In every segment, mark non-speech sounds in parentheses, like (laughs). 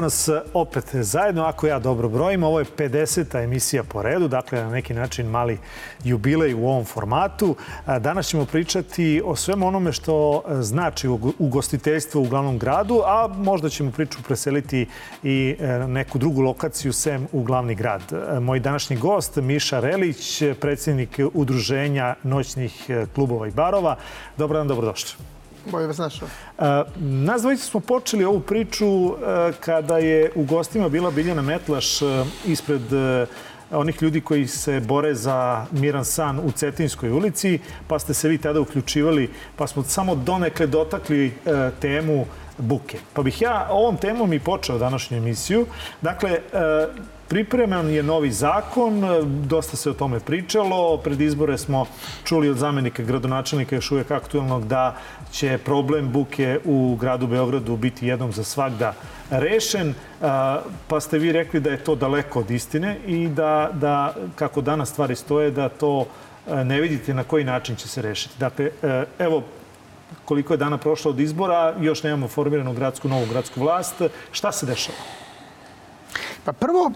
evo nas opet zajedno. Ako ja dobro brojim, ovo je 50. emisija po redu, dakle na neki način mali jubilej u ovom formatu. Danas ćemo pričati o svem onome što znači ugostiteljstvo u glavnom gradu, a možda ćemo priču preseliti i e, neku drugu lokaciju sem u glavni grad. Moj današnji gost, Miša Relić, predsjednik Udruženja noćnih e, klubova i barova. Dobar dan, dobrodošli. Bolje vas našao. Nas dvojice smo počeli ovu priču kada je u gostima bila Biljana Metlaš ispred onih ljudi koji se bore za miran san u Cetinskoj ulici, pa ste se vi tada uključivali, pa smo samo donekle dotakli temu buke. Pa bih ja ovom temom i počeo današnju emisiju. Dakle, Pripreman je novi zakon, dosta se o tome pričalo. Pred izbore smo čuli od zamenika gradonačelnika još uvek aktualnog da će problem buke u gradu Beogradu biti jednom za svakda rešen, pa ste vi rekli da je to daleko od istine i da, da kako danas stvari stoje, da to ne vidite na koji način će se rešiti. Dakle, evo, koliko je dana prošlo od izbora, još nemamo formiranu gradsku, novu gradsku vlast. Šta se dešava? Pa prvo,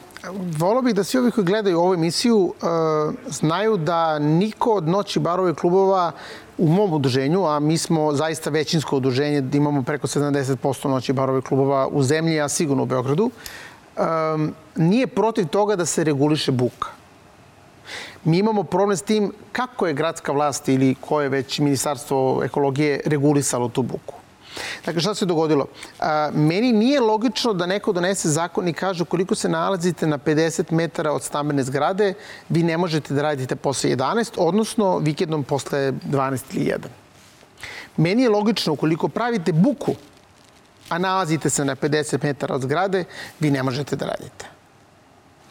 volio bih da svi ovi koji gledaju ovu emisiju uh, znaju da niko od noći barova i klubova u mom udruženju, a mi smo zaista većinsko udruženje, imamo preko 70% noći barova i klubova u zemlji, a sigurno u Beogradu, um, nije protiv toga da se reguliše buka. Mi imamo problem s tim kako je gradska vlast ili koje već ministarstvo ekologije regulisalo tu buku. Dakle, šta se dogodilo? A, meni nije logično da neko donese zakon i kaže koliko se nalazite na 50 metara od stambene zgrade, vi ne možete da radite posle 11, odnosno vikendom posle 12 ili 1. Meni je logično, ukoliko pravite buku, a nalazite se na 50 metara od zgrade, vi ne možete da radite.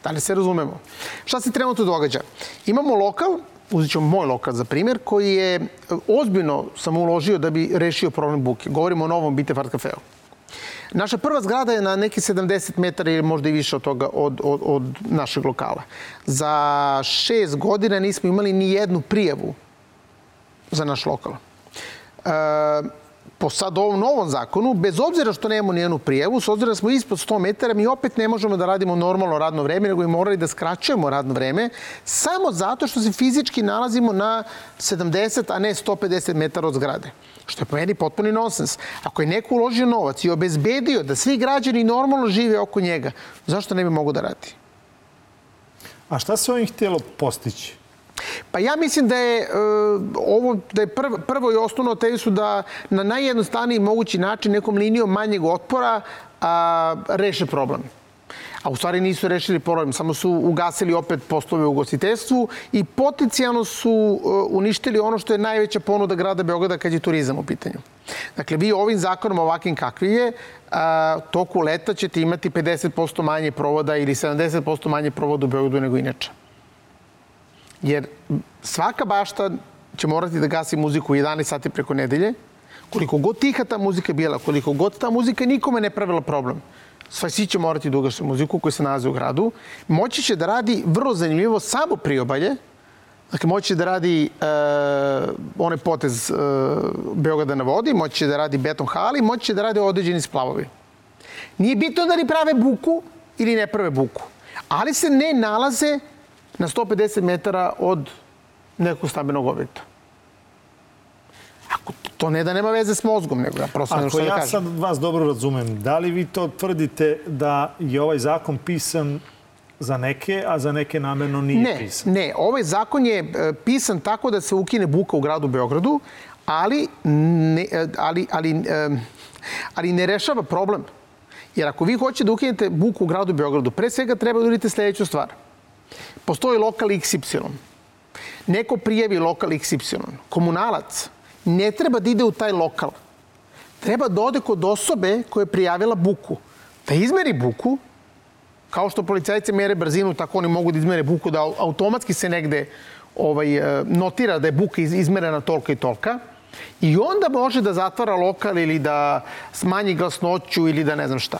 Da li se razumemo? Šta se trenutno događa? Imamo lokal uzet ćemo moj lokal za primjer, koji je ozbiljno sam uložio da bi rešio problem buke. Govorimo o novom Bitefart kafeu. Naša prva zgrada je na neki 70 metara ili možda i više od toga od, od, od našeg lokala. Za šest godina nismo imali ni jednu prijavu za naš lokal. E, po sad ovom novom zakonu, bez obzira što nemamo nijednu prijevu, s obzira da smo ispod 100 metara, mi opet ne možemo da radimo normalno radno vreme, nego i morali da skraćujemo radno vreme, samo zato što se fizički nalazimo na 70, a ne 150 metara od zgrade. Što je po meni potpuni nonsens. Ako je neko uložio novac i obezbedio da svi građani normalno žive oko njega, zašto ne bi mogu da radi? A šta se ovim htjelo postići? Pa ja mislim da je uh, ovo da je prvo, prvo i osnovno te su da na najjednostavniji mogući način nekom linijom manjeg otpora a, reše problem. A u stvari nisu rešili problem, samo su ugasili opet poslove u gostiteljstvu i potencijalno su uh, uništili ono što je najveća ponuda grada Beograda kad je turizam u pitanju. Dakle, vi ovim zakonom ovakvim kakvi je, a, toku leta ćete imati 50% manje provoda ili 70% manje provoda u Beogradu nego inače. Jer svaka bašta će morati da gasi muziku u 11 sati preko nedelje. Koliko god tiha ta muzika bila, koliko god ta muzika nikome ne pravila problem. Svi će morati da ugase muziku koji se nalaze u gradu. Moći će da radi vrlo zanimljivo samo priobalje. Dakle, moći da radi uh, onaj potez uh, Beograda na vodi, moći da radi beton hali, moći da radi određeni splavovi. Nije bitno da li prave buku ili ne prave buku, ali se ne nalaze na 150 metara od nekog stambenog objekta. Ako to ne da nema veze s mozgom, nego ja prosto ne što ja da kažem. sad vas dobro razumem, da li vi to tvrdite da je ovaj zakon pisan za neke, a za neke namerno nije ne, pisan? Ne, ovaj zakon je e, pisan tako da se ukine buka u gradu Beogradu, ali ne, e, ali, ali, e, ali ne rešava problem. Jer ako vi hoćete da ukinete buku u gradu Beogradu, pre svega treba da uradite sledeću stvar – Postoji lokal XY. Neko prijavi lokal XY. Komunalac ne treba da ide u taj lokal. Treba da ode kod osobe koja je prijavila buku. Da izmeri buku, kao što policajce mere brzinu, tako oni mogu da izmere buku, da automatski se negde ovaj, e, notira da je buka izmerena tolika i tolika. I onda može da zatvara lokal ili da smanji glasnoću ili da ne znam šta.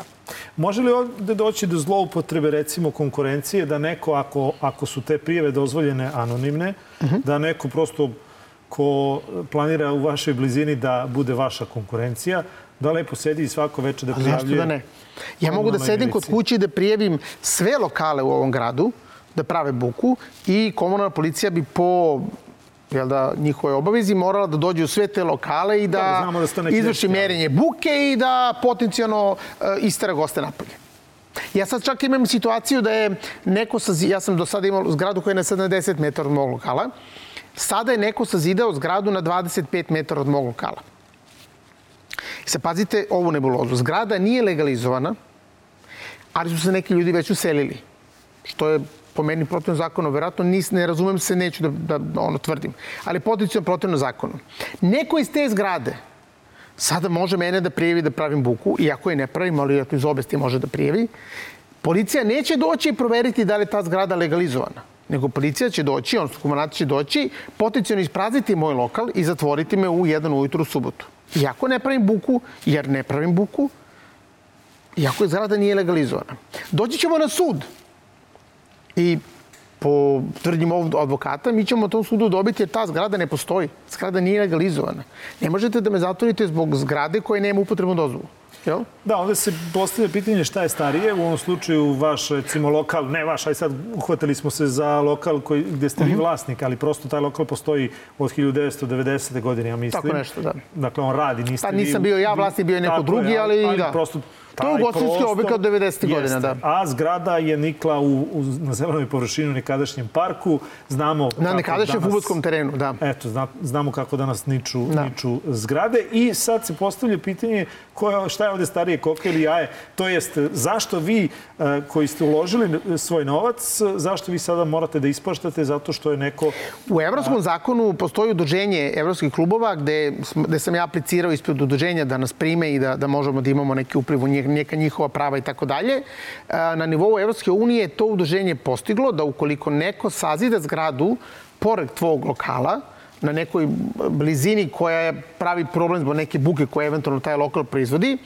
Može li ovde doći do zloupotrebe, recimo, konkurencije, da neko, ako, ako su te prijeve dozvoljene anonimne, uh -huh. da neko prosto ko planira u vašoj blizini da bude vaša konkurencija, da lepo sedi i svako veče da prijavljuje... Zašto da ne? Ja mogu da sedim kod kući i da prijavim sve lokale u ovom gradu, da prave buku i komunalna policija bi po jel da, njihove obavezi morala da dođe u sve te lokale i da, da izvrši merenje buke i da potencijalno uh, istara goste napolje. Ja sad čak imam situaciju da je neko sa, ja sam do sada imao zgradu koja je na 70 metara od mog lokala, sada je neko sazidao zgradu na 25 metara od mog lokala. I sad pazite ovu nebulozu. Zgrada nije legalizovana, ali su se neki ljudi već uselili. Što je po meni protivno zakonu, verovatno nis, ne razumem se, neću da, da ono tvrdim, ali potencijalno protivno zakonu. Neko iz te zgrade sada može mene da prijevi da pravim buku, iako je ne pravim, ali ako iz obesti može da prijevi, policija neće doći i proveriti da li je ta zgrada legalizovana nego policija će doći, odnosno komunati će doći, potencijalno isprazniti moj lokal i zatvoriti me u jedan ujutru u subotu. Iako ne pravim buku, jer ne pravim buku, iako je zgrada nije legalizovana. Doći ćemo na sud i po tvrdnjim ovog advokata, mi ćemo tom sudu dobiti jer ta zgrada ne postoji. Zgrada nije legalizovana. Ne možete da me zatvorite zbog zgrade koje nema upotrebnu dozvolu. Jel? Da, ovde se postavlja pitanje šta je starije. U ovom slučaju vaš, recimo, lokal, ne vaš, aj sad uhvatili smo se za lokal koji, gde ste uh -huh. vi mhm. vlasnik, ali prosto taj lokal postoji od 1990. godine, ja mislim. Tako nešto, da. Dakle, on radi, niste Pa nisam bio ja vlasnik, bio je neko drugi, ali, ali da. Prosto To je ugostinski objekat od 90. godina, da. A zgrada je nikla u, u, na zelenoj površini u nekadašnjem parku. Znamo na nekadašnjem futbolskom terenu, da. Eto, zna, znamo kako danas niču, da. niču zgrade. I sad se postavlja pitanje koja, šta je ovde starije koke ili jaje? To jest, zašto vi e, koji ste uložili svoj novac, zašto vi sada morate da ispaštate zato što je neko... U Evropskom a... zakonu postoji udruženje evropskih klubova gde, gde sam ja aplicirao ispred udruženja da nas prime i da, da možemo da imamo neki upliv u neka njihova prava i tako dalje. E, na nivou Evropske unije to udruženje postiglo da ukoliko neko sazida zgradu pored tvog lokala, na nekoj blizini koja je pravi problem zbog neke buke koje eventualno taj lokal proizvodi,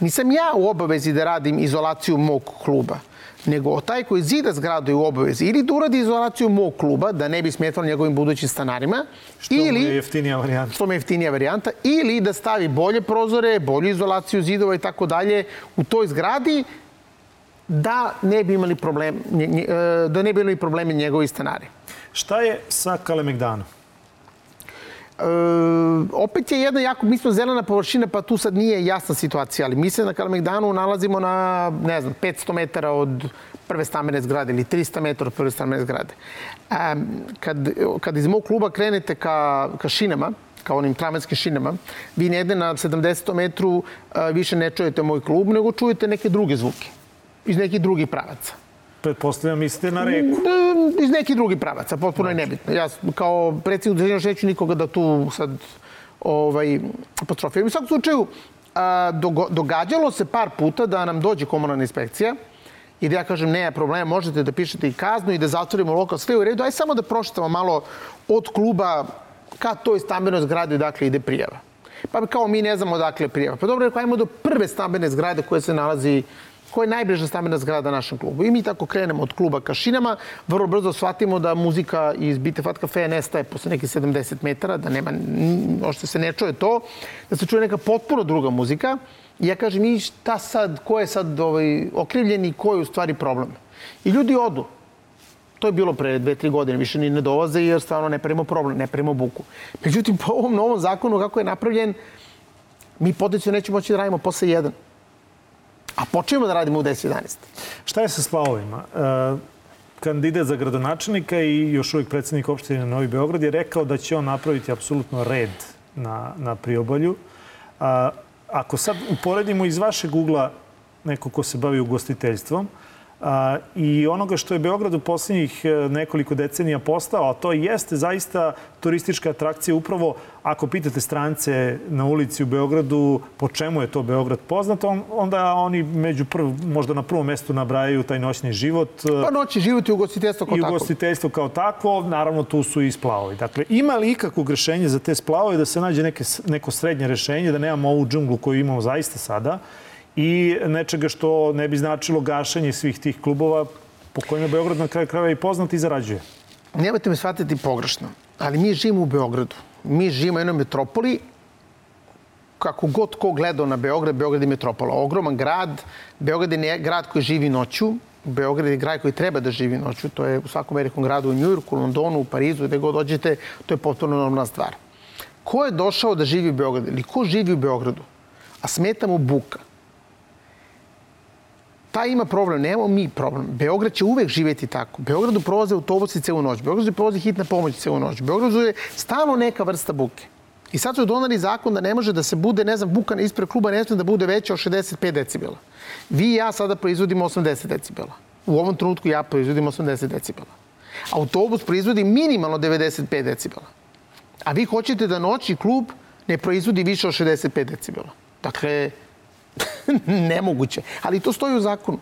nisam ja u obavezi da radim izolaciju mog kluba nego taj koji zida zgradu je u obavezi ili da uradi izolaciju mog kluba, da ne bi smetalo njegovim budućim stanarima. Što ili, je jeftinija varijanta. Što je jeftinija varijanta. Ili da stavi bolje prozore, bolju izolaciju zidova i tako dalje u toj zgradi da ne bi imali problem, e, da ne bi imali probleme njegovi stanari. Šta je sa Kalemegdanom? E, opet je jedna jako, mi smo zelena površina, pa tu sad nije jasna situacija, ali mi se na Kalemegdanu nalazimo na, ne znam, 500 metara od prve stambene zgrade ili 300 metara od prve stambene zgrade. E, kad, kad iz mog kluba krenete ka, ka šinama, ka onim tramvatskim šinama, vi negde na 70 metru e, više ne čujete moj klub, nego čujete neke druge zvuke iz nekih drugih pravaca pretpostavljam, mislite na reku. Da, iz nekih drugih pravaca, potpuno je znači. nebitno. Ja kao predsjednik udruženja neću nikoga da tu sad ovaj, apostrofiram. U svakom slučaju, a, događalo se par puta da nam dođe komunalna inspekcija i da ja kažem, nema problema, možete da pišete i kaznu i da zatvorimo lokal, sve u redu. Aj samo da prošetamo malo od kluba ka toj stambenoj zgradi dakle ide prijava. Pa kao mi ne znamo odakle prijava. Pa dobro, ajmo do prve stambene zgrade koja se nalazi koja je najbliža stambena zgrada našem klubu. I mi tako krenemo od kluba ka šinama, vrlo brzo shvatimo da muzika iz Bite Fat Cafe nestaje posle nekih 70 metara, da nema, ošte se ne čuje to, da se čuje neka potpuno druga muzika. I ja kažem, i šta sad, ko je sad ovaj, okrivljen i ko je u stvari problem? I ljudi odu. To je bilo pre dve, tri godine, više ni ne dolaze jer stvarno ne pravimo problem, ne pravimo buku. Međutim, po ovom novom zakonu kako je napravljen, mi potencijalno nećemo moći da radimo posle jedan. A počnemo da radimo u 10-11. Šta je sa splavovima? E, kandidat za gradonačelnika i još uvijek predsednik opštine Novi Beograd je rekao da će on napraviti apsolutno red na, na priobalju. A, ako sad uporedimo iz vašeg ugla neko ko se bavi ugostiteljstvom, I onoga što je Beograd u poslednjih e, nekoliko decenija postao, a to jeste zaista turistička atrakcija upravo ako pitate strance na ulici u Beogradu po čemu je to Beograd poznat, on, onda oni među prv, možda na prvom mestu nabrajaju taj noćni život. Pa noćni život i ugostiteljstvo kao tako. I ugostiteljstvo kao tako, naravno tu su i splavovi. Dakle, ima li ikakvo rešenje za te splavove da se nađe neke, neko srednje rešenje, da nemamo ovu džunglu koju imamo zaista sada, i nečega što ne bi značilo gašenje svih tih klubova po kojima Beograd na kraju krajeva i poznat i zarađuje. Nemojte me shvatiti pogrešno, ali mi živimo u Beogradu. Mi živimo u jednoj metropoli kako god ko gledao na Beograd, Beograd je metropola. Ogroman grad, Beograd je grad koji živi noću, Beograd je grad koji treba da živi noću, to je u svakom velikom gradu u Njujorku, u Londonu, u Parizu, gde god dođete, to je potpuno normalna stvar. Ko je došao da živi u Beogradu ili ko živi u Beogradu, a smeta mu buka, taj ima problem, nemamo mi problem. Beograd će uvek živeti tako. Beogradu prolaze autobusi celu noć, Beogradu prolaze hitna pomoć celu noć, Beogradu je stalno neka vrsta buke. I sad su donali zakon da ne može da se bude, ne znam, buka ispred kluba ne sme da bude veća od 65 decibela. Vi i ja sada proizvodimo 80 decibela. U ovom trenutku ja proizvodim 80 decibela. Autobus proizvodi minimalno 95 decibela. A vi hoćete da noći klub ne proizvodi više od 65 decibela. Dakle, (laughs) nemoguće. Ali to stoji u zakonu.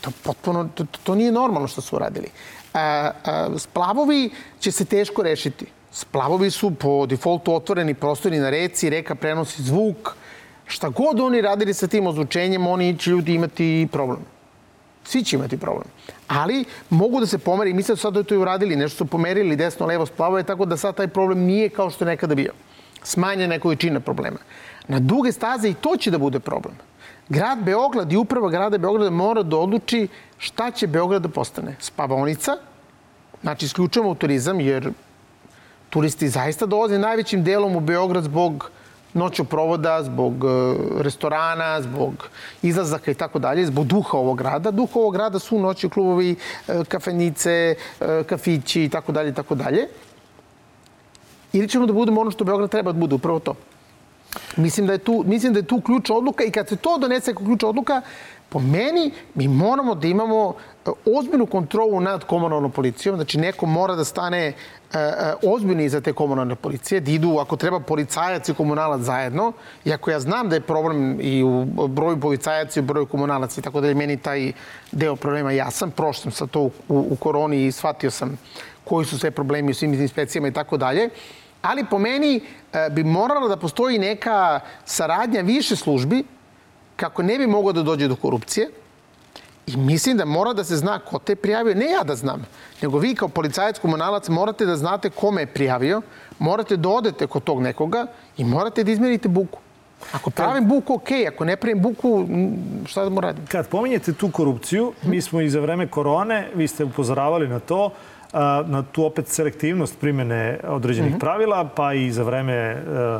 To, potpuno, to, to nije normalno što su uradili. A, a, splavovi će se teško rešiti. Splavovi su po defaultu otvoreni prostori na reci, reka prenosi zvuk. Šta god oni radili sa tim ozvučenjem, oni će ljudi imati problem. Svi će imati problem. Ali mogu da se pomeri, misle da su sad to i uradili, nešto su pomerili desno, levo splavove, tako da sad taj problem nije kao što je nekada bio. Smanjena je količina problema. Na duge staze i to će da bude problem. Grad Beograd i uprava grada Beograda mora da odluči šta će Beograd da postane. Spavaonica, znači isključujemo turizam jer turisti zaista dolaze najvećim delom u Beograd zbog provoda, zbog e, restorana, zbog izlazaka i tako dalje, zbog duha ovog grada. Duh ovog grada su noći klubovi, e, kafenice, e, kafići i tako dalje i tako dalje. Ili ćemo da budemo ono što Beograd treba da bude, upravo to. Mislim da, je tu, mislim da je tu ključ odluka i kad se to donese kao ključ odluka, po meni mi moramo da imamo e, ozbiljnu kontrolu nad komunalnom policijom, znači neko mora da stane e, e, ozbiljni iza te komunalne policije, da idu, ako treba, policajac i komunalac zajedno. Iako ja znam da je problem i u broju policajaca i u broju komunalaca i tako da je meni taj deo problema jasan. Prošao sam sa to u, u koroni i shvatio sam koji su sve problemi u svim inspekcijama i tako dalje ali po meni e, bi morala da postoji neka saradnja više službi kako ne bi moglo da dođe do korupcije. I mislim da mora da se zna ko te prijavio. Ne ja da znam, nego vi kao policajac komunalac morate da znate kome je prijavio, morate da odete kod tog nekoga i morate da izmerite buku. Ako pravim buku, ok, ako ne pravim buku, šta da mu radim? Kad pominjete tu korupciju, mi smo i za vreme korone, vi ste upozoravali na to, na tu opet selektivnost primene određenih mm -hmm. pravila, pa i za vreme e, e,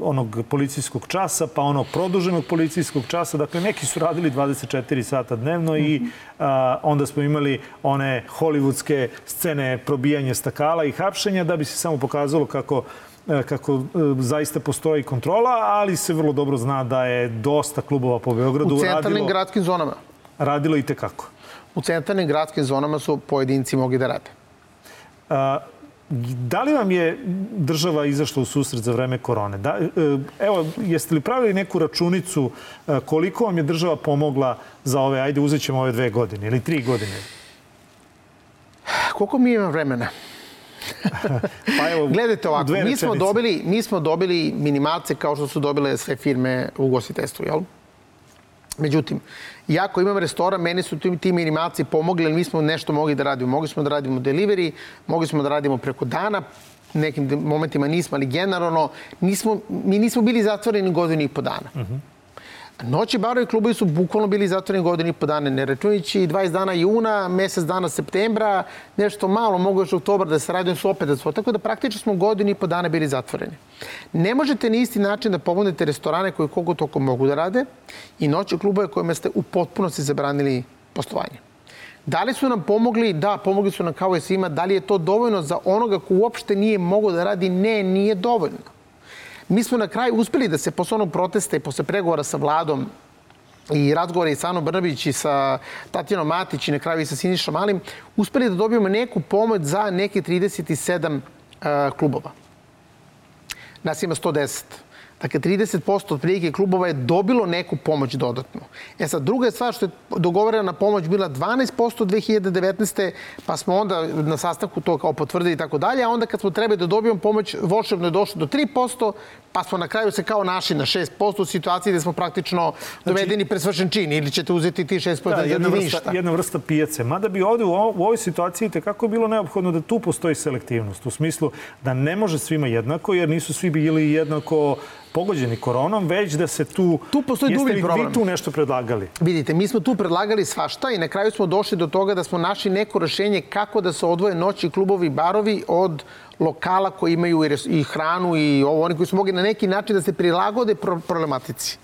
onog policijskog časa, pa onog produženog policijskog časa. Dakle, neki su radili 24 sata dnevno mm -hmm. i a, onda smo imali one hollywoodske scene probijanja stakala i hapšenja da bi se samo pokazalo kako e, kako zaista postoji kontrola, ali se vrlo dobro zna da je dosta klubova po Beogradu radilo... U centralnim radilo, gradskim zonama. Radilo i tekako u centralnim gradskim zonama su pojedinci mogli da rade. A, da li vam je država izašla u susret za vreme korone? Da, e, evo, jeste li pravili neku računicu e, koliko vam je država pomogla za ove, ajde uzet ćemo ove dve godine ili tri godine? Koliko mi imamo vremena? (laughs) pa evo, (laughs) Gledajte ovako, mi smo, dobili, mi smo dobili minimalce kao što su dobile sve firme u ugostiteljstvu, jel? Međutim, Ja imam restoran, meni su ti, ti minimalci pomogli, ali mi smo nešto mogli da radimo. Mogli smo da radimo delivery, mogli smo da radimo preko dana, nekim momentima nismo, ali generalno nismo, mi nismo bili zatvoreni godinu i po dana. Uh mhm. -huh. Noći barovi klubovi su bukvalno bili zatvoreni godinu i po dana, ne računajući 20 dana juna, mesec dana septembra, nešto malo, mogu još oktobar da se radi, su opet da su. Tako da praktično smo godinu i po dana bili zatvoreni. Ne možete ni isti način da pomognete restorane koji kogo toko mogu da rade i noći klubove kojima ste u potpunosti zabranili poslovanje. Da li su nam pomogli? Da, pomogli su nam kao i svima. Da li je to dovoljno za onoga ko uopšte nije mogao da radi? Ne, nije dovoljno. Mi smo na kraju uspeli da se posle onog protesta i posle pregovora sa vladom i razgovore i sa Anom Brnabić i sa Tatjanom Matić i na kraju i sa Sinišom Malim, uspeli da dobijemo neku pomoć za neke 37 uh, klubova. Nas ima 110. Dakle, 30% od prilike klubova je dobilo neku pomoć dodatno. E sad, druga je stvar što je dogovorena pomoć bila 12% 2019. pa smo onda na sastavku to kao potvrdili i tako dalje, a onda kad smo trebali da dobijemo pomoć, volšebno je došlo do 3%, pa smo na kraju se kao našli na 6% u situaciji gde smo praktično znači, dovedeni presvršen čin ili ćete uzeti ti 6% da, jedna vrsta, ništa. Jedna vrsta pijace. Mada bi ovde u, u ovoj situaciji tekako bilo neophodno da tu postoji selektivnost. U smislu da ne može svima jednako, jer nisu svi bili jednako pogođeni koronom, već da se tu... Tu postoji dublji problem. Jeste vi tu nešto predlagali? Vidite, mi smo tu predlagali svašta i na kraju smo došli do toga da smo našli neko rešenje kako da se odvoje noći klubovi i barovi od lokala koji imaju i hranu i ovo, oni koji su mogli na neki način da se prilagode problematici.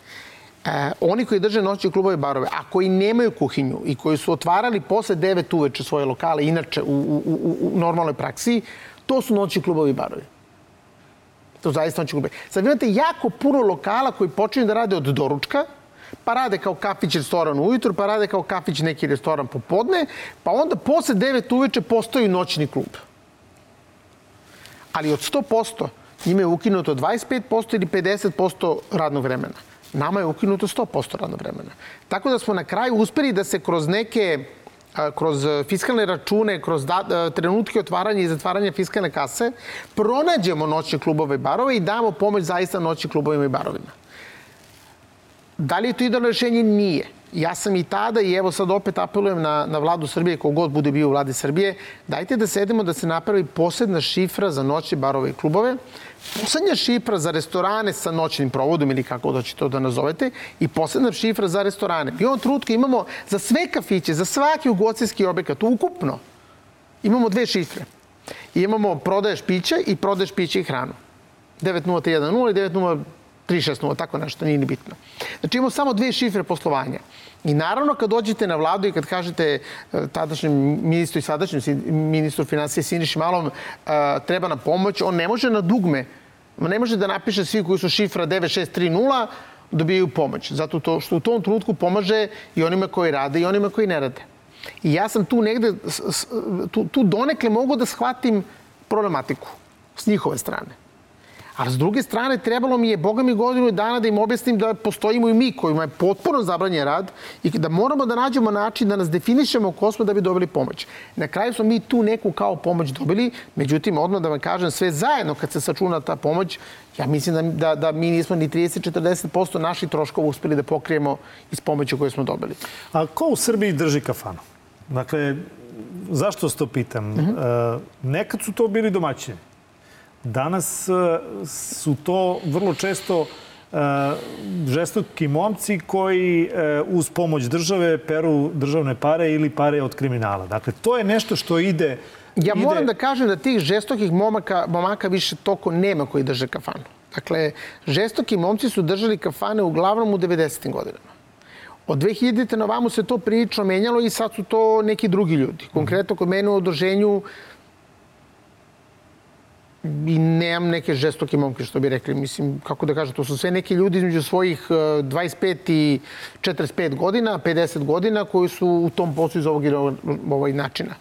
E, oni koji drže noći klubove i barove, a koji nemaju kuhinju i koji su otvarali posle 9 uveče svoje lokale, inače u, u, u, u normalnoj praksi, to su noći klubovi i barovi. To zaista noći klubovi. Sad imate jako puno lokala koji počinju da rade od doručka, pa rade kao kafić restoran ujutru, pa rade kao kafić neki restoran popodne, pa onda posle 9 uveče postoji noćni klub ali od 100% njima je ukinuto 25% ili 50% radnog vremena. Nama je ukinuto 100% radnog vremena. Tako da smo na kraju uspeli da se kroz neke kroz fiskalne račune, kroz da, trenutke otvaranja i zatvaranja fiskalne kase, pronađemo noćne klubove i barove i damo pomoć zaista noćnim klubovima i barovima. Da li je to idealno rešenje? Nije. Ja sam i tada i evo sad opet apelujem na, na vladu Srbije, kogod bude bio u vladi Srbije, dajte da sedemo da se napravi posebna šifra za noći, barove i klubove, poslednja šifra za restorane sa noćnim provodom ili kako da ćete to da nazovete i posebna šifra za restorane. Mi ovom trenutku imamo za sve kafiće, za svaki ugocijski objekat, ukupno, imamo dve šifre. Imamo prodaješ piće i prodaješ piće i hranu. 9010 i 90 360, tako nešto, nije ni bitno. Znači imamo samo dve šifre poslovanja. I naravno kad dođete na vladu i kad kažete e, tadašnjem ministru i sadašnjem ministru financije Siniši Malom e, treba na pomoć, on ne može na dugme, ne može da napiše svi koji su šifra 9630 dobijaju pomoć. Zato to što u tom trenutku pomaže i onima koji rade i onima koji ne rade. I ja sam tu negde, tu, tu donekle mogu da shvatim problematiku s njihove strane. Ali s druge strane, trebalo mi je, boga mi, godinu dana da im objasnim da postojimo i mi kojima je potpuno zabranjen rad i da moramo da nađemo način da nas definišemo ko smo da bi dobili pomoć. Na kraju smo mi tu neku kao pomoć dobili, međutim, odmah da vam kažem, sve zajedno kad se sačuna ta pomoć, ja mislim da, da, da mi nismo ni 30-40% naših troškova uspeli da pokrijemo iz pomoći koje smo dobili. A ko u Srbiji drži kafanu? Dakle, zašto se to pitam? Uh mhm. -huh. e, nekad su to bili domaćini. Danas e, su to vrlo često e, žestoki momci koji e, uz pomoć države peru državne pare ili pare od kriminala. Dakle, to je nešto što ide... Ja moram da kažem da tih žestokih momaka, momaka više toko nema koji drže kafanu. Dakle, žestoki momci su držali kafane uglavnom u 90. godinama. Od 2000. na vamo se to prilično menjalo i sad su to neki drugi ljudi. Konkretno kod mene u održenju i nemam neke žestoke momke, što bi rekli. Mislim, kako da kažem, to su sve neki ljudi između svojih 25 e, i 45 godina, 50 godina, koji su u tom poslu iz ovog ovaj načina.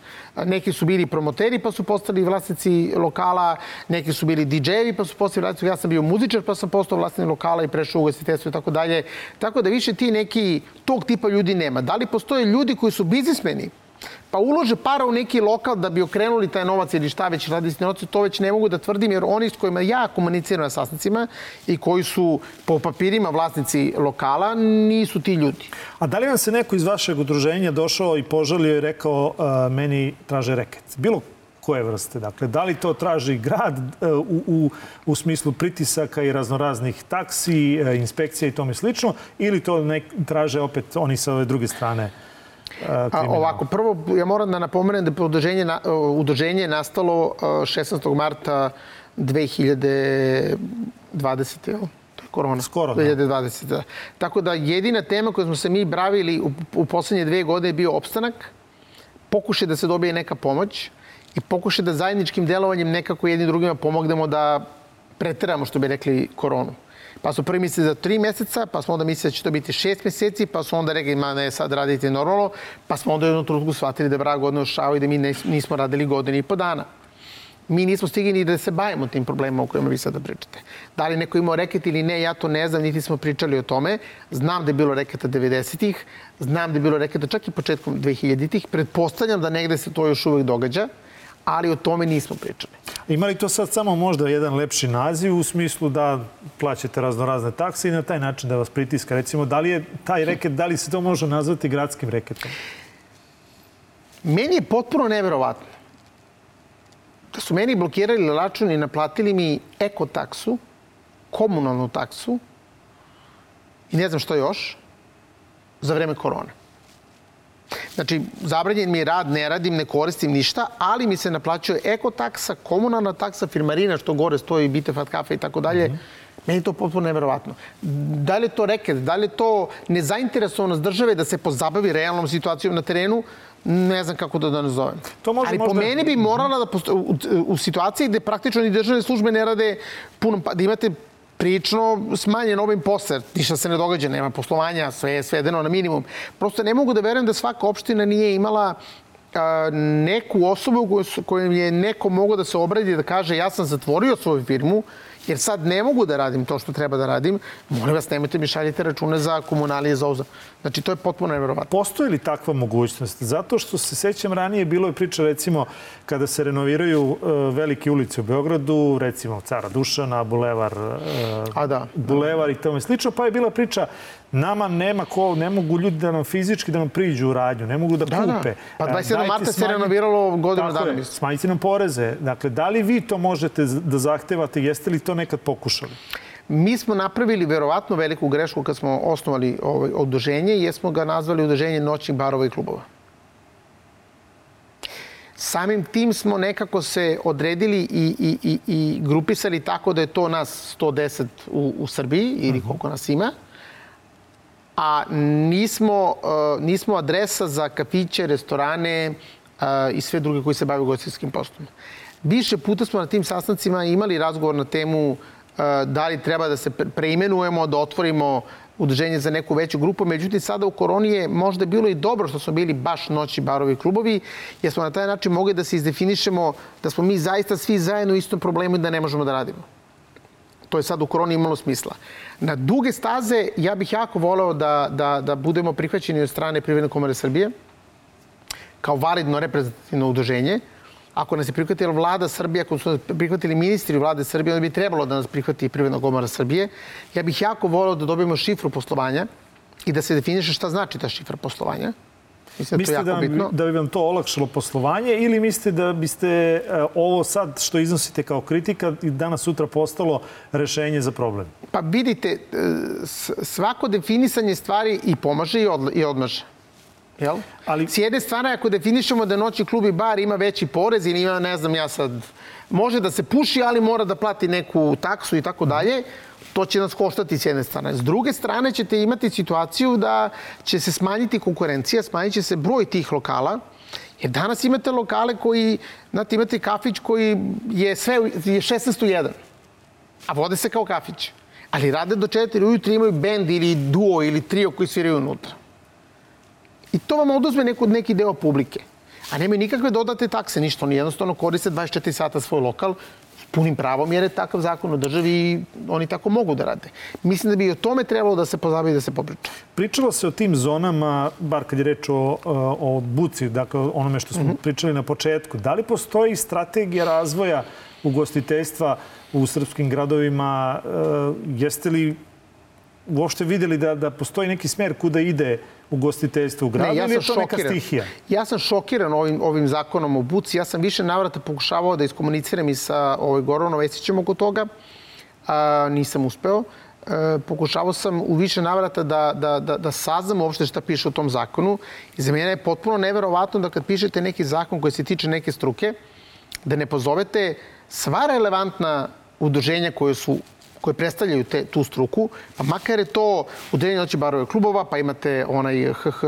Neki su bili promoteri, pa su postali vlasnici lokala, neki su bili DJ-evi, pa su postali vlasnici. Ja sam bio muzičar, pa sam postao vlasnik lokala i prešao u ugostiteljstvo i tako dalje. Tako da više ti neki tog tipa ljudi nema. Da li postoje ljudi koji su biznismeni, pa ulože para u neki lokal da bi okrenuli taj novac ili šta već radi s novacom, to već ne mogu da tvrdim, jer oni s kojima ja komuniciram na sasnicima i koji su po papirima vlasnici lokala, nisu ti ljudi. A da li vam se neko iz vašeg udruženja došao i požalio i rekao uh, meni traže reket? Bilo koje vrste? Dakle, da li to traži grad uh, u, u, u smislu pritisaka i raznoraznih taksi, uh, inspekcija i tome slično, ili to ne, traže opet oni sa ove druge strane? A, ovako, prvo ja moram da napomenem da udruženje, na, udruženje je nastalo 16. marta 2020. Jel? korona. Skoro, da. 2020. Da. Tako da jedina tema koju smo se mi bravili u, u poslednje dve godine je bio opstanak, pokušaj da se dobije neka pomoć i pokušaj da zajedničkim delovanjem nekako jednim drugima pomognemo da preteramo, što bi rekli, koronu. Pa su prvi mislili za tri meseca, pa smo onda mislili da će to biti šest meseci, pa su onda rekli, ma ne, sad radite normalno, pa smo onda u jednom trenutku shvatili da je vrag godinu šao i da mi nismo radili godinu i po dana mi nismo stigli ni da se bavimo tim problemima o kojima vi sada pričate. Da li neko imao reket ili ne, ja to ne znam, niti smo pričali o tome. Znam da je bilo reketa 90-ih, znam da je bilo reketa čak i početkom 2000-ih. Pretpostavljam da negde se to još uvek događa, ali o tome nismo pričali. Ima li to sad samo možda jedan lepši naziv u smislu da plaćate razno razne takse i na taj način da vas pritiska? Recimo, da li je taj reket, da li se to može nazvati gradskim reketom? Meni je potpuno neverovatno da su meni blokirali račun i naplatili mi ekotaksu, komunalnu taksu i ne znam što još, za vreme korone. Znači, zabranjen mi je rad, ne radim, ne koristim ništa, ali mi se naplaćuje ekotaksa, komunalna taksa, firmarina, što gore stoji, bite, fat kafe i tako dalje. -hmm. Meni je to potpuno neverovatno. Da li je to reket, da li je to nezainteresovanost države da se pozabavi realnom situacijom na terenu, ne znam kako da da nazovem. To može, Ali možda... po meni bi morala da posto... u, u situaciji gde praktično ni državne službe ne rade puno, pa da imate prično smanjen ovim posler, ništa se ne događa, nema poslovanja, sve je svedeno na minimum. Prosto ne mogu da verujem da svaka opština nije imala neku osobu kojom je neko mogao da se obradi da kaže ja sam zatvorio svoju firmu, jer sad ne mogu da radim to što treba da radim, molim vas, nemojte mi šaljite račune za komunalije za OZA. Znači, to je potpuno nevjerovatno. Postoji li takva mogućnost? Zato što se sećam ranije, bilo je priča, recimo, kada se renoviraju uh, velike ulice u Beogradu, recimo Cara Dušana, Bulevar, uh, A da. Bulevar i tome slično, pa je bila priča nama nema ko, ne mogu ljudi da nam fizički da nam priđu u radnju, ne mogu da, da, da. kupe. Da. Pa 27. marta se renoviralo godinu dana. Je, smanjite nam poreze. Dakle, da li vi to možete da zahtevate? Jeste li to nekad pokušali? Mi smo napravili verovatno veliku grešku kad smo osnovali ovaj udruženje, jer smo ga nazvali udruženje noćnih barova i klubova. Samim tim smo nekako se odredili i, i, i, i grupisali tako da je to nas 110 u, u Srbiji ili mhm. koliko nas ima. A nismo, uh, nismo adresa za kafiće, restorane uh, i sve druge koji se bave gostinskim poslom. Više puta smo na tim sastancima imali razgovor na temu da li treba da se preimenujemo, da otvorimo udruženje za neku veću grupu. Međutim, sada u koroni je možda bilo i dobro što smo bili baš noći barovi klubovi, jer smo na taj način mogli da se izdefinišemo da smo mi zaista svi zajedno u istom problemu i da ne možemo da radimo. To je sad u koroni imalo smisla. Na duge staze ja bih jako voleo da, da, da budemo prihvaćeni od strane Privredne komore Srbije kao validno reprezentativno udruženje, ako nas je prihvatila vlada Srbije, ako su nas prihvatili ministri vlade Srbije, onda bi trebalo da nas prihvati Privredna komora Srbije. Ja bih jako volio da dobijemo šifru poslovanja i da se definiše šta znači ta šifra poslovanja. Mislim mislite da, bitno. da bi vam to olakšalo poslovanje ili mislite da biste uh, ovo sad što iznosite kao kritika i danas sutra postalo rešenje za problem? Pa vidite, e, svako definisanje stvari i pomaže i odmaže. Jel? Ali... S jedne strane, ako definišemo da noći klub i bar ima veći porez ili ima, ne znam, ja sad, može da se puši, ali mora da plati neku taksu i tako dalje, to će nas koštati s jedne strane. S druge strane ćete imati situaciju da će se smanjiti konkurencija, smanjit će se broj tih lokala, jer danas imate lokale koji, znate, imate kafić koji je sve je 16 u 1, a vode se kao kafić. Ali rade do 4 ujutru imaju bend ili duo ili trio koji sviraju unutra. I to vam oduzme neku, neki deo publike. A nemaju nikakve dodate takse, ništa. Oni jednostavno koriste 24 sata svoj lokal, punim pravom, jer je takav zakon u državi i oni tako mogu da rade. Mislim da bi o tome trebalo da se pozabavi da se popriča. Pričalo se o tim zonama, bar kad je reč o, o buci, dakle onome što smo mm -hmm. pričali na početku. Da li postoji strategija razvoja ugostiteljstva u srpskim gradovima? E, jeste li uopšte videli da, da postoji neki smer kuda ide ugostiteljstvo u gradu ne, ja ili je to neka stihija? Ja sam šokiran ovim, ovim zakonom o buci. Ja sam više navrata pokušavao da iskomuniciram i sa ovaj, Goronom Vesićem oko toga. A, nisam uspeo. E, pokušavao sam u više navrata da, da, da, da saznam uopšte šta piše u tom zakonu. I za mene je potpuno neverovatno da kad pišete neki zakon koji se tiče neke struke, da ne pozovete sva relevantna udruženja koje su koje predstavljaju te, tu struku, pa makar je to udeljenje noći barove klubova, pa imate onaj HH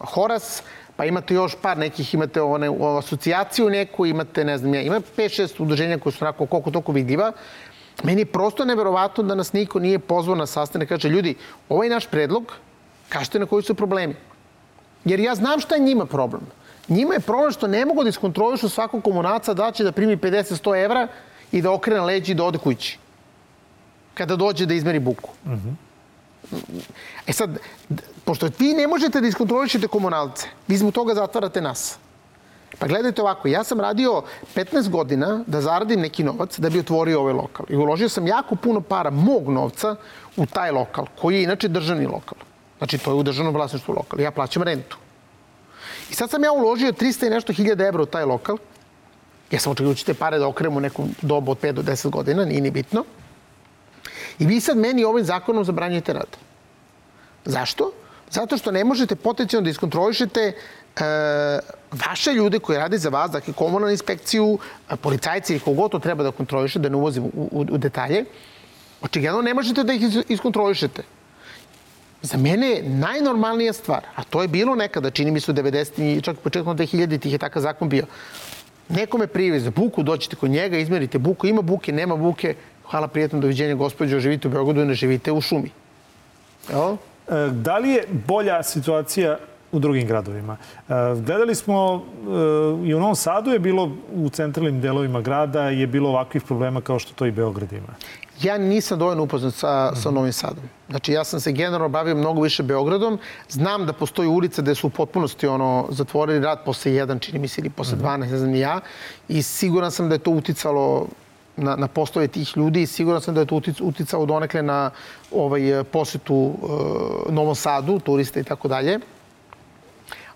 Horas, pa imate još par nekih, imate one, asocijaciju neku, imate, ne znam ja, ima 5-6 udruženja koje su onako koliko toliko vidljiva. Meni je prosto neverovatno da nas niko nije pozvao na sastanak. Kaže, ljudi, ovaj naš predlog, kažete na koji su problemi. Jer ja znam šta je njima problem. Njima je problem što ne mogu da iskontrolišu svakog komunaca da će da primi 50-100 evra i da okrene leđi i da ode kući. Kada dođe da izmeri buku. Mm -hmm. E sad, pošto vi ne možete da iskontrolišete komunalce, vi zbog toga zatvarate nas. Pa gledajte ovako, ja sam radio 15 godina da zaradim neki novac da bi otvorio ovaj lokal. I uložio sam jako puno para mog novca u taj lokal, koji je inače državni lokal. Znači, to je u državnom vlasništvu lokal. Ja plaćam rentu. I sad sam ja uložio 300 i nešto hiljada evra u taj lokal. Ja sam očekio da ćete pare da okremu neku dobu od 5 do 10 godina, nije ni bitno. I vi sad meni ovim zakonom zabranjujete rad. Zašto? Zato što ne možete potencijalno da iskontrolišete e, vaše ljude koji rade za vas, dakle komunalnu inspekciju, policajci i kogod to treba da kontroliše, da ne uvozim u, u, u detalje, očigledno ne možete da ih iskontrolišete. Za mene je najnormalnija stvar, a to je bilo nekada, čini mi se u 90. i čak početkom 2000. tih je takav zakon bio. Nekome prive za buku, doćete kod njega, izmerite buku, ima buke, nema buke, hvala prijatno, doviđenja, gospođo, živite u Beogradu, ne živite u šumi. E, da li je bolja situacija u drugim gradovima. E, gledali smo e, i u Novom Sadu je bilo u centralnim delovima grada je bilo ovakvih problema kao što to i Beograd ima. Ja nisam dovoljno upoznat sa, sa Novim Sadom. Znači, ja sam se generalno bavio mnogo više Beogradom. Znam da postoji ulica gde su u potpunosti ono, zatvorili rad posle jedan, čini mi se, ili posle 12, ne znam ja. I siguran sam da je to uticalo na, na poslove tih ljudi i siguran sam da je to uticalo donekle na ovaj, posetu uh, Novom Sadu, turista i tako dalje.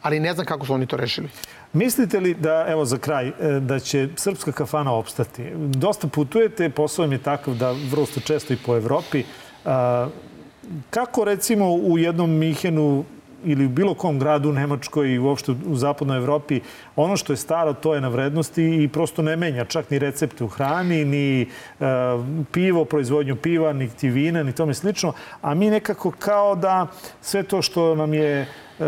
Ali ne znam kako su oni to rešili. Mislite li da, evo za kraj, e, da će srpska kafana opstati? Dosta putujete, posao je takav da vrlo ste često i po Evropi. Kako recimo u jednom Mihenu ili u bilo kom gradu u Nemačkoj i uopšte u zapadnoj Evropi, ono što je staro, to je na vrednosti i prosto ne menja čak ni recepte u hrani, ni uh, pivo, proizvodnju piva, ni vina, ni tome slično. A mi nekako kao da sve to što nam je uh,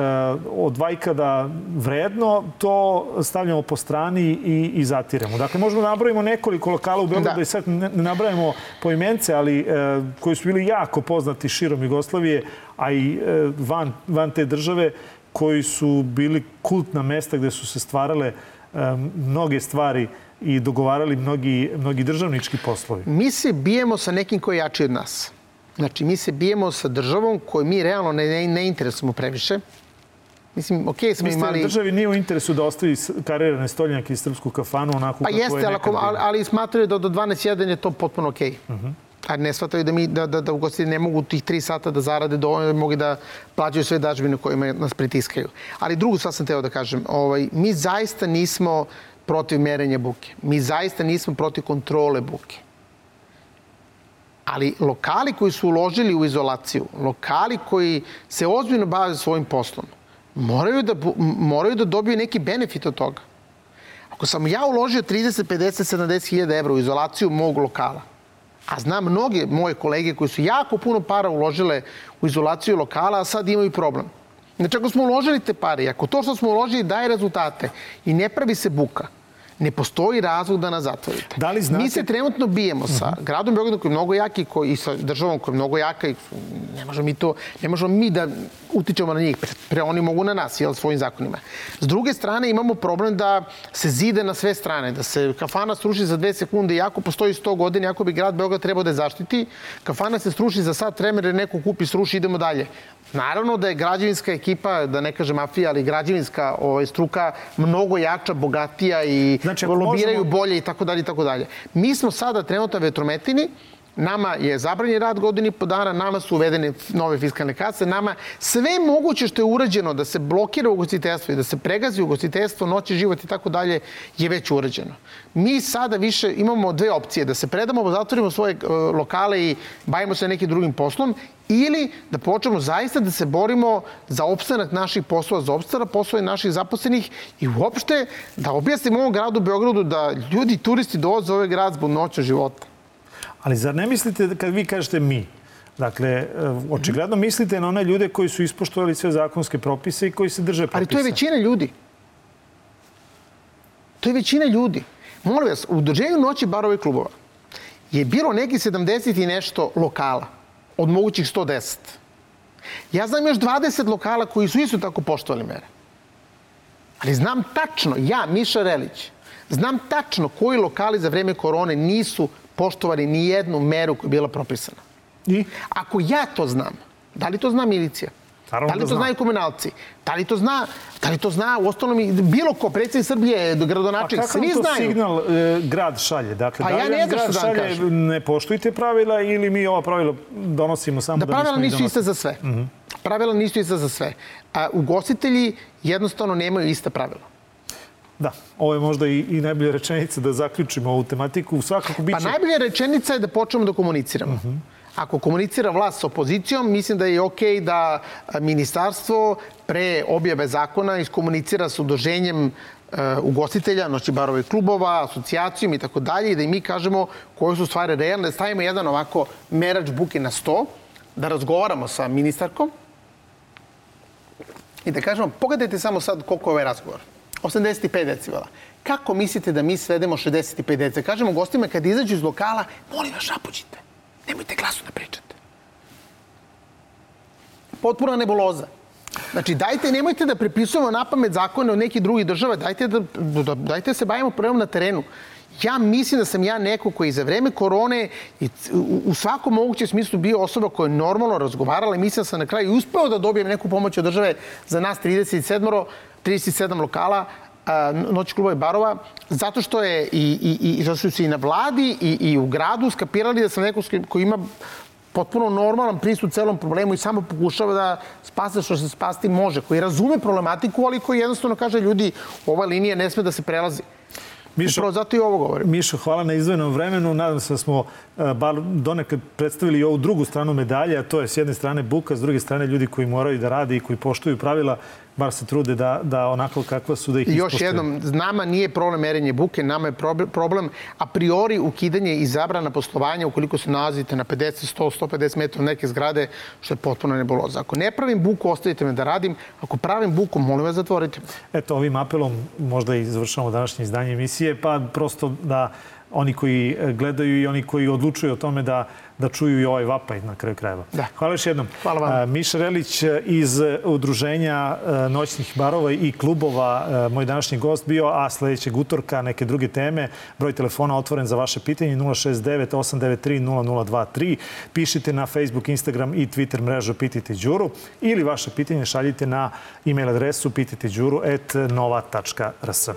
od vajkada vredno, to stavljamo po strani i, i zatiramo. Dakle, možemo da nabrojimo nekoliko lokala u Beogradu da. i sad ne, ne nabrajamo poimence, ali uh, koji su bili jako poznati širom Jugoslavije, a i e, van, van te države koji su bili kultna mesta gde su se stvarale e, mnoge stvari i dogovarali mnogi, mnogi državnički poslovi. Mi se bijemo sa nekim koji je jači od nas. Znači, mi se bijemo sa državom koju mi realno ne, ne, ne interesujemo previše. Mislim, ok, smo Mislite imali... Mislite da državi nije u interesu da ostavi karirane stoljnjake i srpsku kafanu onako pa kako jeste, je nekad ali, ali, ali smatraju da do 12.1 je to potpuno ok. Uh -huh a ne shvataju da mi da, da, da ugostitelji ne mogu tih tri sata da zarade dovoljno da mogu da plaćaju sve dažbine kojima nas pritiskaju. Ali drugu stvar sam teo da kažem, ovaj, mi zaista nismo protiv merenja buke. Mi zaista nismo protiv kontrole buke. Ali lokali koji su uložili u izolaciju, lokali koji se ozbiljno bave svojim poslom, moraju da, moraju da dobiju neki benefit od toga. Ako sam ja uložio 30, 50, 70 hiljada evra u izolaciju mog lokala, A znam mnoge moje kolege koji su jako puno para uložile u izolaciju lokala, a sad imaju problem. Znači, ako smo uložili te pare, ako to što smo uložili daje rezultate i ne pravi se buka, ne postoji razlog da nas zatvorite. Da li znate... Mi se trenutno bijemo sa uh mhm. -huh. gradom Beogradom koji je mnogo jaki koji, i sa državom koja je mnogo jaka i ne možemo mi to, ne možemo mi da utičemo na njih, pre, pre oni mogu na nas, jel, svojim zakonima. S druge strane imamo problem da se zide na sve strane, da se kafana sruši za dve sekunde, iako postoji 100 godina, iako bi grad Beograd trebao da je zaštiti, kafana se sruši za sat vremena, neko kupi, sruši, idemo dalje. Naravno da je građevinska ekipa, da ne kažem mafija, ali građevinska ovaj, struka mnogo jača, bogatija i znači, lobiraju možemo... bolje i tako dalje i tako dalje. Mi smo sada trenutno vetrometini, Nama je zabranjen rad godini po dana, nama su uvedene nove fiskalne kase, nama sve moguće što je urađeno da se blokira ugostiteljstvo i da se pregazi ugostiteljstvo, noći život i tako dalje je već urađeno. Mi sada više imamo dve opcije, da se predamo, zatvorimo svoje uh, lokale i bavimo se nekim drugim poslom ili da počnemo zaista da se borimo za opstanak naših poslova, za opstanak poslova naših zaposlenih i uopšte da objasnimo ovom gradu Beogradu da ljudi, turisti dolaze u ovaj grad zbog noćnog života. Ali zar ne mislite, da kad vi kažete mi, Dakle, e, očigledno mislite na one ljude koji su ispoštovali sve zakonske propise i koji se drže propisa. Ali to je većina ljudi. To je većina ljudi. Molim vas, u udruženju noći barove klubova je bilo neki 70 i nešto lokala od mogućih 110. Ja znam još 20 lokala koji su isto tako poštovali mere. Ali znam tačno, ja, Miša Relić, znam tačno koji lokali za vreme korone nisu poštovali ni jednu meru koja je bila propisana. I? Ako ja to znam, da li to zna milicija? Naravno da li to da znaju komunalci? Da li to zna, da li to zna u ostalom bilo ko, predsjednik Srbije, gradonačelnik, svi znaju. A kakav to signal e, grad šalje? Dakle, pa da ja ne grad što šalje, kažem. ne poštujte pravila ili mi ova pravila donosimo samo da, da pravila nisu iste za sve. Uh mhm. -huh. Pravila nisu iste za sve. A ugostitelji jednostavno nemaju ista pravila. Da, ovo je možda i, i najbolja rečenica da zaključimo ovu tematiku. Svakako biće... Pa najbolja rečenica je da počnemo da komuniciramo. Uh mhm. -huh. Ako komunicira vlast s opozicijom, mislim da je okej okay da ministarstvo pre objave zakona iskomunicira s udruženjem uh, ugostitelja, noći barove klubova, asocijacijom i tako dalje i da i mi kažemo koje su stvari realne, da stavimo jedan ovako merač buke na sto, da razgovaramo sa ministarkom i da kažemo, pogledajte samo sad koliko je ovaj razgovor. 85 decibela. Kako mislite da mi svedemo 65 decibela? Kažemo gostima kad izađu iz lokala, molim vas, šapućite. Nemojte glasno da pričate. Potpuna nebuloza. Znači, dajte, nemojte da prepisujemo na pamet zakone od nekih drugih država, dajte da, da, dajte da se bavimo problemom na terenu. Ja mislim da sam ja neko koji za vreme korone i u svakom mogućem smislu bio osoba koja je normalno razgovarala i mislim da sam na kraju uspeo da dobijem neku pomoć od države za nas 37, 37 lokala noć kluba i barova, zato što je i, i, i, zato što su i na vladi i, i u gradu skapirali da sam neko koji ima potpuno normalan pristup celom problemu i samo pokušava da spase što se spasti može, koji razume problematiku, ali koji jednostavno kaže ljudi, ova linija ne sme da se prelazi. Mišo, Upravo zato i ovo govorim. Mišo, hvala na izvojenom vremenu. Nadam se da smo e, bar donekle predstavili i ovu drugu stranu medalje, a to je s jedne strane buka, s druge strane ljudi koji moraju da rade i koji poštuju pravila bar se trude da, da onako kakva su da ih Još jednom, nama nije problem merenje buke, nama je problem a priori ukidanje i zabrana poslovanja ukoliko se nalazite na 50, 100, 150 metara neke zgrade, što je potpuno nebuloza. Ako ne pravim buku, ostavite me da radim. Ako pravim buku, molim vas zatvorite. Eto, ovim apelom možda i završamo današnje izdanje emisije, pa prosto da oni koji gledaju i oni koji odlučuju o tome da da čuju i ovaj vapaj na kraju krajeva. Da. Hvala još jednom. Hvala vam. Miša Relić iz Udruženja noćnih barova i klubova, moj današnji gost bio, a sledećeg utorka neke druge teme. Broj telefona otvoren za vaše pitanje 069 893 0023. Pišite na Facebook, Instagram i Twitter mrežu Pitajte Đuru ili vaše pitanje šaljite na e-mail adresu pitajteđuru.nova.rs.